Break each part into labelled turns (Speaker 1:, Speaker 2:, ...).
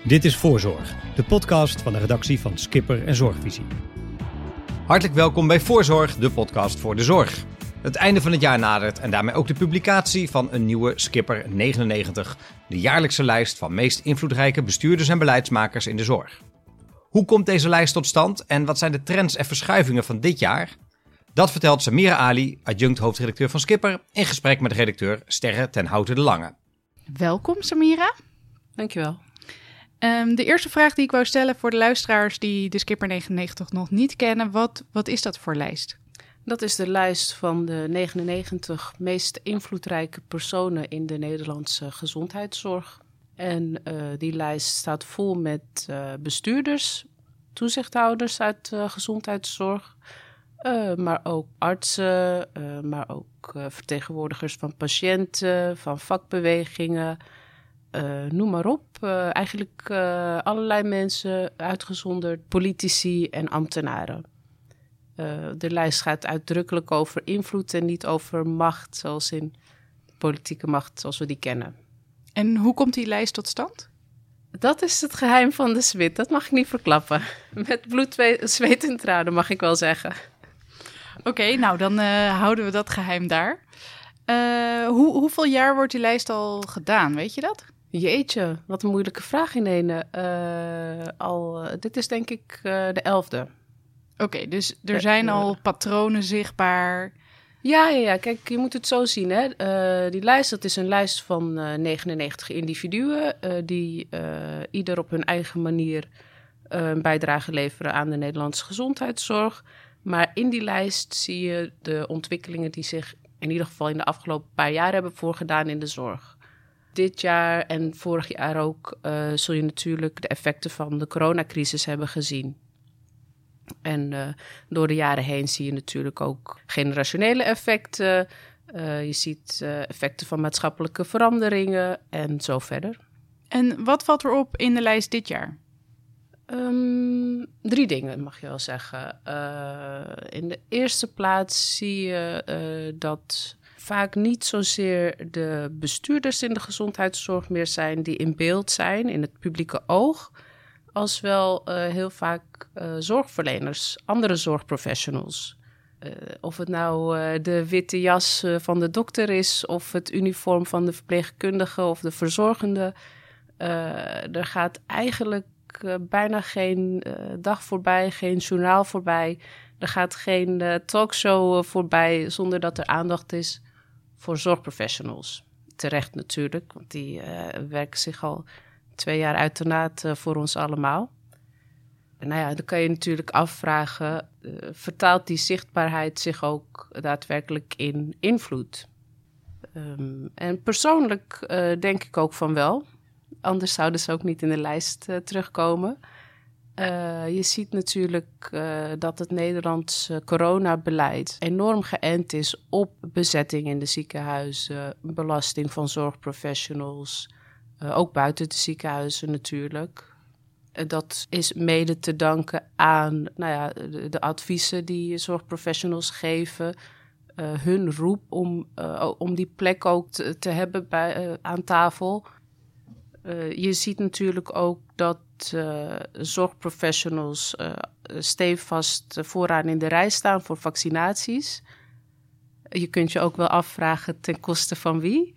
Speaker 1: Dit is Voorzorg, de podcast van de redactie van Skipper en Zorgvisie. Hartelijk welkom bij Voorzorg, de podcast voor de zorg. Het einde van het jaar nadert en daarmee ook de publicatie van een nieuwe Skipper 99, de jaarlijkse lijst van meest invloedrijke bestuurders en beleidsmakers in de zorg. Hoe komt deze lijst tot stand en wat zijn de trends en verschuivingen van dit jaar? Dat vertelt Samira Ali, adjunct hoofdredacteur van Skipper, in gesprek met redacteur Sterre ten Houten de Lange.
Speaker 2: Welkom Samira.
Speaker 3: Dankjewel.
Speaker 2: Um, de eerste vraag die ik wou stellen voor de luisteraars die de Skipper 99 nog niet kennen, wat, wat is dat voor lijst?
Speaker 3: Dat is de lijst van de 99 meest invloedrijke personen in de Nederlandse gezondheidszorg. En uh, die lijst staat vol met uh, bestuurders, toezichthouders uit uh, gezondheidszorg, maar ook artsen, maar ook vertegenwoordigers van patiënten, van vakbewegingen. Noem maar op. eigenlijk allerlei mensen, uitgezonderd politici en ambtenaren. de lijst gaat uitdrukkelijk over invloed en niet over macht, zoals in politieke macht zoals we die kennen.
Speaker 2: En hoe komt die lijst tot stand?
Speaker 3: Dat is het geheim van de Smit. Dat mag ik niet verklappen. Met bloed, zweet en tranen mag ik wel zeggen.
Speaker 2: Oké, nou dan houden we dat geheim daar. Uh, hoe, hoeveel jaar wordt die lijst al gedaan? Weet je dat?
Speaker 3: Jeetje, wat een moeilijke vraag in een. Uh, al, dit is denk ik de elfde.
Speaker 2: Oké, dus er zijn al patronen zichtbaar.
Speaker 3: Ja, ja, ja, kijk, je moet het zo zien. Hè. Uh, die lijst, dat is een lijst van uh, 99 individuen... Die ieder op hun eigen manier een bijdrage leveren aan de Nederlandse gezondheidszorg. Maar in die lijst zie je de ontwikkelingen die zich in ieder geval in de afgelopen paar jaar hebben voorgedaan in de zorg. Dit jaar en vorig jaar ook zul je natuurlijk de effecten van de coronacrisis hebben gezien. En uh, door de jaren heen zie je natuurlijk ook generationele effecten. Uh, je ziet effecten van maatschappelijke veranderingen en zo verder.
Speaker 2: En wat valt erop in de lijst dit jaar?
Speaker 3: Um, drie dingen mag je wel zeggen. in de eerste plaats zie je dat vaak niet zozeer de bestuurders in de gezondheidszorg meer zijn die in beeld zijn in het publieke oog als wel uh, heel vaak uh, zorgverleners, andere zorgprofessionals. Uh, of het nou de witte jas van de dokter is, of het uniform van de verpleegkundige of de verzorgende. er gaat eigenlijk bijna geen dag voorbij, geen journaal voorbij. Er gaat geen talkshow voorbij zonder dat er aandacht is voor zorgprofessionals. Terecht natuurlijk, want die werken zich al twee jaar uiteraard uh, voor ons allemaal. En nou ja, dan kan je natuurlijk afvragen, uh, vertaalt die zichtbaarheid zich ook daadwerkelijk in invloed? Um, en persoonlijk denk ik ook van wel. Anders zouden ze ook niet in de lijst terugkomen. Je ziet natuurlijk dat het Nederlandse coronabeleid enorm geënt is op bezetting in de ziekenhuizen, belasting van zorgprofessionals, uh, ook buiten de ziekenhuizen natuurlijk. Dat is mede te danken aan nou ja, de, adviezen die zorgprofessionals geven. Hun roep om, om die plek ook te, te hebben bij, aan tafel. Je ziet natuurlijk ook dat zorgprofessionals stevast vooraan in de rij staan voor vaccinaties. Je kunt je ook wel afvragen ten koste van wie.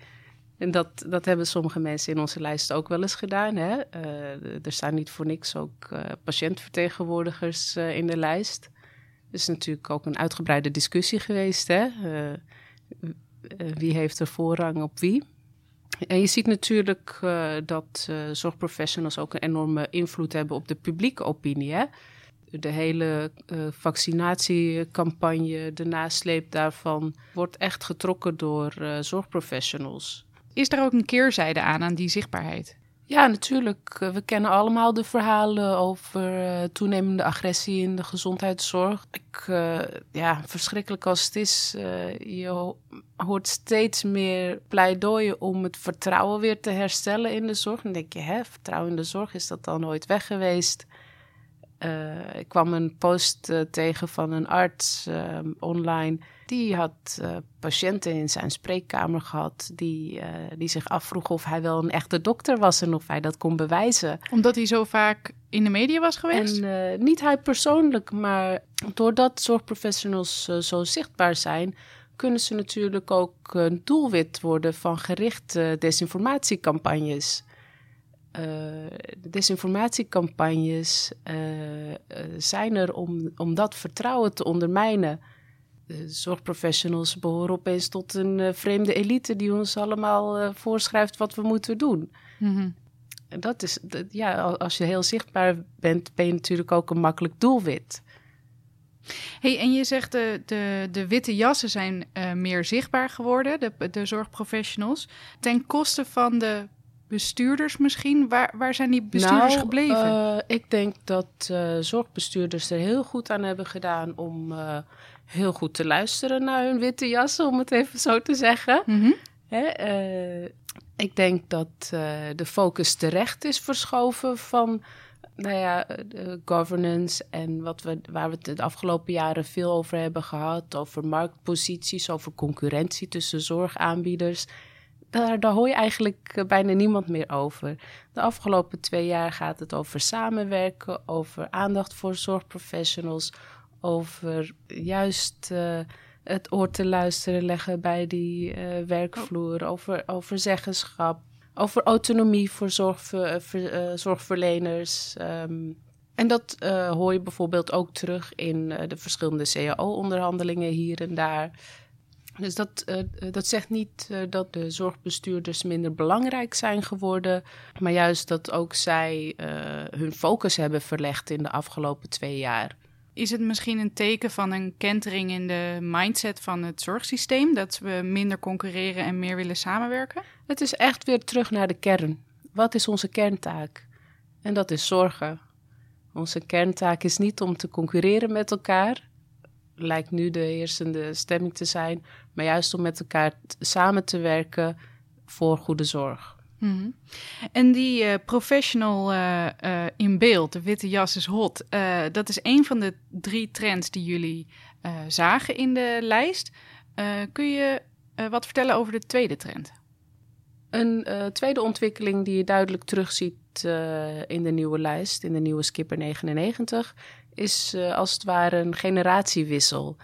Speaker 3: En dat, dat hebben sommige mensen in onze lijst ook wel eens gedaan. Hè? Uh, er staan niet voor niks ook uh, patiëntvertegenwoordigers uh, in de lijst. Er is natuurlijk ook een uitgebreide discussie geweest. Hè? wie heeft er voorrang op wie? En je ziet natuurlijk dat zorgprofessionals ook een enorme invloed hebben op de publieke opinie. De hele vaccinatiecampagne, de nasleep daarvan, wordt echt getrokken door zorgprofessionals.
Speaker 2: Is er ook een keerzijde aan, aan die zichtbaarheid?
Speaker 3: Ja, natuurlijk. We kennen allemaal de verhalen over uh, toenemende agressie in de gezondheidszorg. Ik, uh, ja, verschrikkelijk als het is. Je hoort steeds meer pleidooien om het vertrouwen weer te herstellen in de zorg. Dan denk je, hè, vertrouwen in de zorg, is dat dan nooit weg geweest? Uh, ik kwam een post uh, tegen van een arts uh, online. Die had patiënten in zijn spreekkamer gehad. Die, die zich afvroegen of hij wel een echte dokter was en of hij dat kon bewijzen.
Speaker 2: Omdat hij zo vaak in de media was geweest?
Speaker 3: En niet hij persoonlijk, maar doordat zorgprofessionals zo zichtbaar zijn, kunnen ze natuurlijk ook een doelwit worden van gerichte desinformatiecampagnes. Uh, desinformatiecampagnes uh, uh, zijn er om, om dat vertrouwen te ondermijnen. De zorgprofessionals behoren opeens tot een vreemde elite die ons allemaal voorschrijft wat we moeten doen.
Speaker 2: Mm
Speaker 3: Dat is, dat, ja, als je heel zichtbaar bent, ben je natuurlijk ook een makkelijk doelwit.
Speaker 2: Hey, en je zegt de, de, de witte jassen zijn meer zichtbaar geworden, de, de zorgprofessionals, ten koste van de bestuurders misschien? Waar, waar zijn die bestuurders
Speaker 3: nou,
Speaker 2: gebleven?
Speaker 3: Uh, ik denk dat uh, zorgbestuurders er heel goed aan hebben gedaan om uh, heel goed te luisteren naar hun witte jassen, om het even zo te zeggen.
Speaker 2: Mm -hmm.
Speaker 3: Hè, ik denk dat de focus terecht is verschoven van nou ja, governance en wat we, waar we het de afgelopen jaren veel over hebben gehad, over marktposities, over concurrentie tussen zorgaanbieders daar, daar hoor je eigenlijk eh, bijna niemand meer over. De afgelopen twee jaar gaat het over samenwerken, over aandacht voor zorgprofessionals, over juist uh, het oor te luisteren leggen bij die uh, werkvloer, over, over zeggenschap, over autonomie voor zorgver, ver, zorgverleners. Um, en dat hoor je bijvoorbeeld ook terug in de verschillende CAO-onderhandelingen hier en daar. Dus dat, uh, dat zegt niet uh, dat de zorgbestuurders minder belangrijk zijn geworden, maar juist dat ook zij uh, hun focus hebben verlegd in de afgelopen twee jaar.
Speaker 2: Is het misschien een teken van een kentering in de mindset van het zorgsysteem, dat we minder concurreren en meer willen samenwerken?
Speaker 3: Het is echt weer terug naar de kern. Wat is onze kerntaak? En dat is zorgen. Onze kerntaak is niet om te concurreren met elkaar, lijkt nu de heersende stemming te zijn, maar juist om met elkaar samen te werken voor goede zorg.
Speaker 2: Mm -hmm. En die uh, professional uh, uh, in beeld, de witte jas is hot, dat is een van de drie trends die jullie zagen in de lijst. kun je wat vertellen over de tweede trend?
Speaker 3: Een tweede ontwikkeling die je duidelijk terugziet in de nieuwe lijst, in de nieuwe Skipper 99, is uh, als het ware een generatiewissel.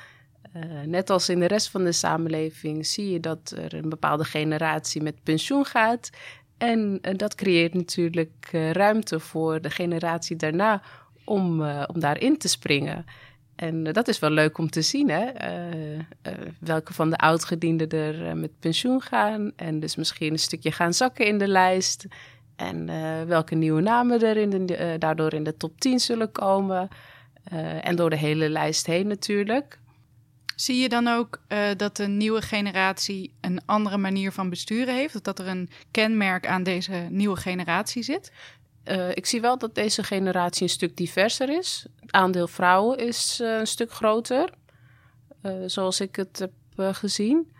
Speaker 3: Uh, net als in de rest van de samenleving zie je dat er een bepaalde generatie met pensioen gaat. En uh, dat creëert natuurlijk ruimte voor de generatie daarna om, om daarin te springen. En dat is wel leuk om te zien, hè? welke van de oudgedienden er met pensioen gaan. En dus misschien een stukje gaan zakken in de lijst. En welke nieuwe namen er daardoor in de top 10 zullen komen. Uh, en door de hele lijst heen natuurlijk.
Speaker 2: Zie je dan ook uh, dat de nieuwe generatie een andere manier van besturen heeft? Of dat er een kenmerk aan deze nieuwe generatie zit?
Speaker 3: Uh, ik zie wel dat deze generatie een stuk diverser is. Het aandeel vrouwen is een stuk groter, zoals ik het heb gezien.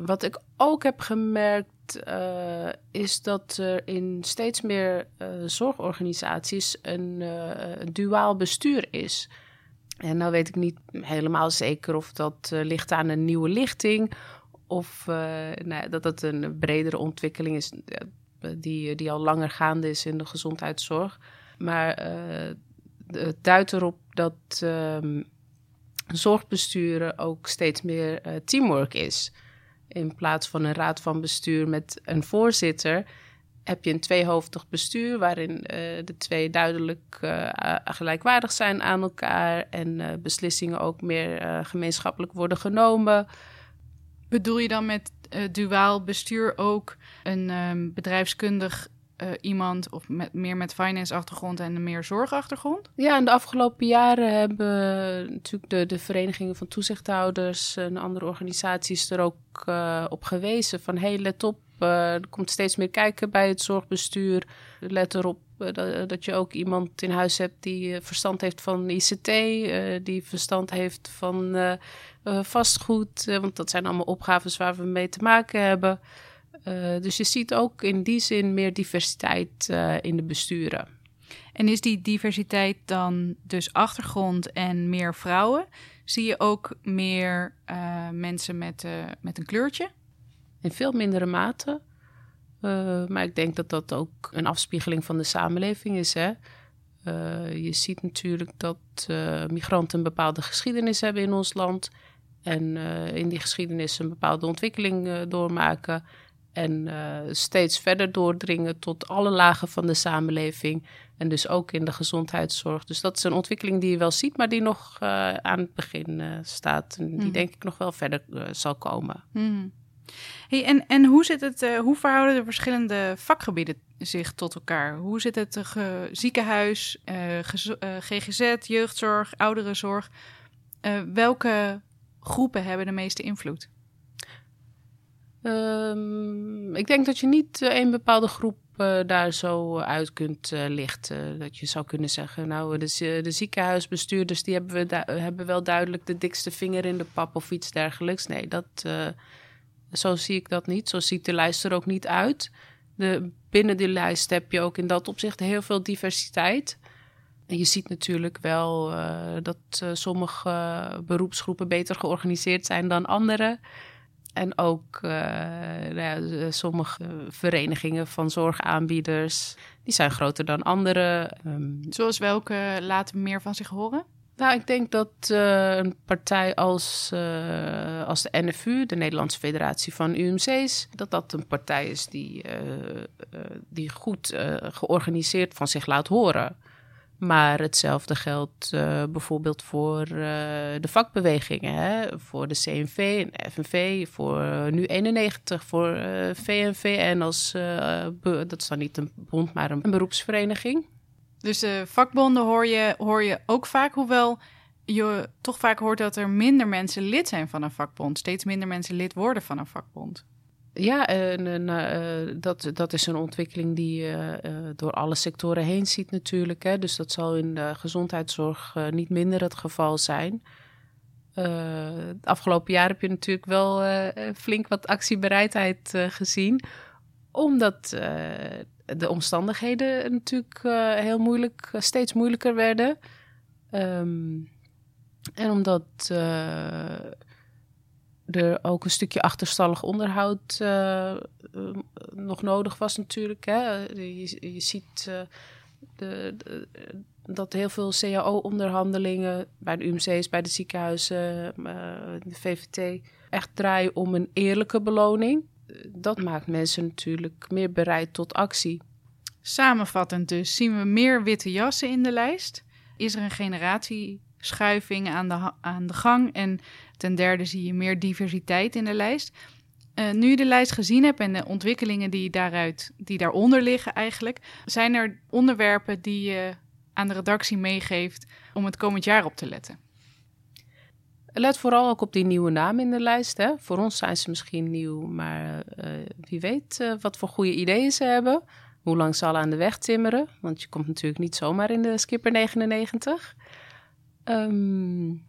Speaker 3: wat ik ook heb gemerkt uh, is dat er in steeds meer uh, zorgorganisaties een, uh, een, duaal bestuur is. En nou weet ik niet helemaal zeker of dat ligt aan een nieuwe lichting of nou, dat dat een bredere ontwikkeling is die, die al langer gaande is in de gezondheidszorg. Maar het duidt erop dat um, zorgbesturen ook steeds meer teamwork is. In plaats van een raad van bestuur met een voorzitter, heb je een tweehoofdig bestuur waarin uh, de twee duidelijk uh, gelijkwaardig zijn aan elkaar en uh, beslissingen ook meer gemeenschappelijk worden genomen.
Speaker 2: Bedoel je dan met duaal bestuur ook een um, bedrijfskundig uh, iemand of met, meer met finance achtergrond en meer zorgachtergrond?
Speaker 3: Ja, in de afgelopen jaren hebben natuurlijk de, de verenigingen van toezichthouders en andere organisaties er ook uh, op gewezen van hey, let op, uh, er komt steeds meer kijken bij het zorgbestuur. Let erop dat, dat je ook iemand in huis hebt die verstand heeft van ICT, die verstand heeft van vastgoed, want dat zijn allemaal opgaves waar we mee te maken hebben. Uh, dus je ziet ook in die zin meer diversiteit uh, in de besturen.
Speaker 2: En is die diversiteit dan dus achtergrond en meer vrouwen? Zie je ook meer uh, mensen met, met een kleurtje?
Speaker 3: In veel mindere mate. Uh, maar ik denk dat dat ook een afspiegeling van de samenleving is. Hè? je ziet natuurlijk dat migranten een bepaalde geschiedenis hebben in ons land. En in die geschiedenis een bepaalde ontwikkeling doormaken. En steeds verder doordringen tot alle lagen van de samenleving. En dus ook in de gezondheidszorg. Dus dat is een ontwikkeling die je wel ziet, maar die nog uh, aan het begin uh, staat. En die mm. denk ik nog wel verder zal komen.
Speaker 2: Mm. Hey, en, en hoe, zit het, hoe verhouden de verschillende vakgebieden zich tot elkaar? Hoe zit het ziekenhuis, GGZ, jeugdzorg, ouderenzorg? welke groepen hebben de meeste invloed?
Speaker 3: Um, ik denk dat je niet één bepaalde groep uh, daar zo uit kunt lichten. Dat je zou kunnen zeggen, nou, de, de ziekenhuisbestuurders die hebben, we hebben wel duidelijk de dikste vinger in de pap of iets dergelijks. Nee, dat, zo zie ik dat niet. Zo ziet de lijst er ook niet uit. De, binnen die lijst heb je ook in dat opzicht heel veel diversiteit. En je ziet natuurlijk wel dat sommige beroepsgroepen beter georganiseerd zijn dan andere. En ook uh, nou ja, sommige verenigingen van zorgaanbieders, die zijn groter dan andere.
Speaker 2: Um, Zoals welke laten meer van zich horen?
Speaker 3: Nou, ik denk dat uh, een partij als, uh, als de NFU, de Nederlandse Federatie van UMC's, dat dat een partij is die, die goed georganiseerd van zich laat horen. Maar hetzelfde geldt uh, bijvoorbeeld voor uh, de vakbewegingen, hè? voor de CNV en FNV, voor uh, nu 91, voor VNV en als, dat is dan niet een bond, maar een, een beroepsvereniging.
Speaker 2: Dus de vakbonden hoor je, hoor je ook vaak, hoewel je toch vaak hoort dat er minder mensen lid zijn van een vakbond. Steeds minder mensen lid worden van een vakbond.
Speaker 3: Ja, en, uh, dat, dat is een ontwikkeling die je uh, door alle sectoren heen ziet natuurlijk. Hè. Dus dat zal in de gezondheidszorg uh, niet minder het geval zijn. het afgelopen jaar heb je natuurlijk wel flink wat actiebereidheid gezien. Omdat de omstandigheden natuurlijk heel moeilijk, steeds moeilijker werden. Um, en omdat er ook een stukje achterstallig onderhoud uh, nog nodig was natuurlijk. Hè. Je, je ziet de, de, dat heel veel CAO-onderhandelingen bij de UMC's, bij de ziekenhuizen, de VVT, echt draaien om een eerlijke beloning. Dat maakt mensen natuurlijk meer bereid tot actie.
Speaker 2: Samenvattend dus, zien we meer witte jassen in de lijst? Is er een generatieschuiving aan de, aan de gang en Ten derde zie je meer diversiteit in de lijst. Uh, nu je de lijst gezien hebt en de ontwikkelingen die, daaruit, die daaronder liggen eigenlijk, zijn er onderwerpen die je aan de redactie meegeeft om het komend jaar op te letten?
Speaker 3: Let vooral ook op die nieuwe namen in de lijst. Hè. Voor ons zijn ze misschien nieuw, maar uh, wie weet uh, wat voor goede ideeën ze hebben. Hoe lang ze al aan de weg timmeren. Want je komt natuurlijk niet zomaar in de Skipper 99. Um,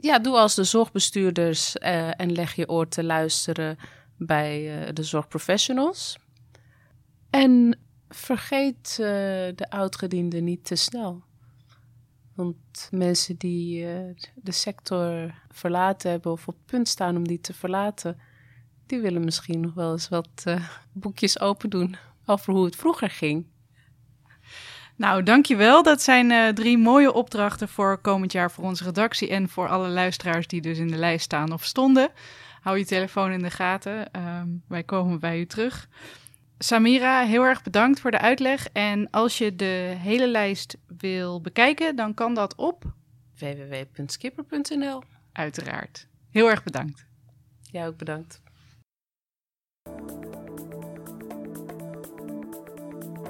Speaker 3: ja, doe als de zorgbestuurders uh, en leg je oor te luisteren bij uh, de zorgprofessionals. En vergeet uh, de oudgedienden niet te snel. Want mensen die de sector verlaten hebben of op punt staan om die te verlaten, die willen misschien nog wel eens wat boekjes open doen over hoe het vroeger ging.
Speaker 2: Nou, dankjewel. Dat zijn uh, drie mooie opdrachten voor komend jaar voor onze redactie en voor alle luisteraars die dus in de lijst staan of stonden. Hou je telefoon in de gaten. Um, wij komen bij u terug. Samira, heel erg bedankt voor de uitleg. En als je de hele lijst wil bekijken, dan kan dat op
Speaker 3: www.skipper.nl.
Speaker 2: Uiteraard. Heel erg bedankt.
Speaker 3: Jij ook bedankt.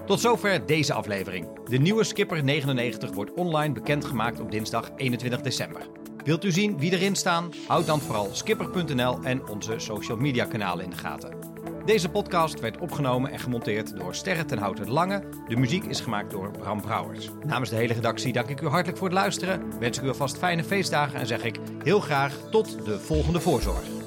Speaker 1: Tot zover deze aflevering. De nieuwe Skipper 99 wordt online bekendgemaakt op dinsdag 21 december. Wilt u zien wie erin staan? Houd dan vooral skipper.nl en onze social media kanalen in de gaten. Deze podcast werd opgenomen en gemonteerd door Sterren ten Houten Lange. De muziek is gemaakt door Bram Brouwers. Namens de hele redactie dank ik u hartelijk voor het luisteren. Wens ik u alvast fijne feestdagen en zeg ik heel graag tot de volgende voorzorg.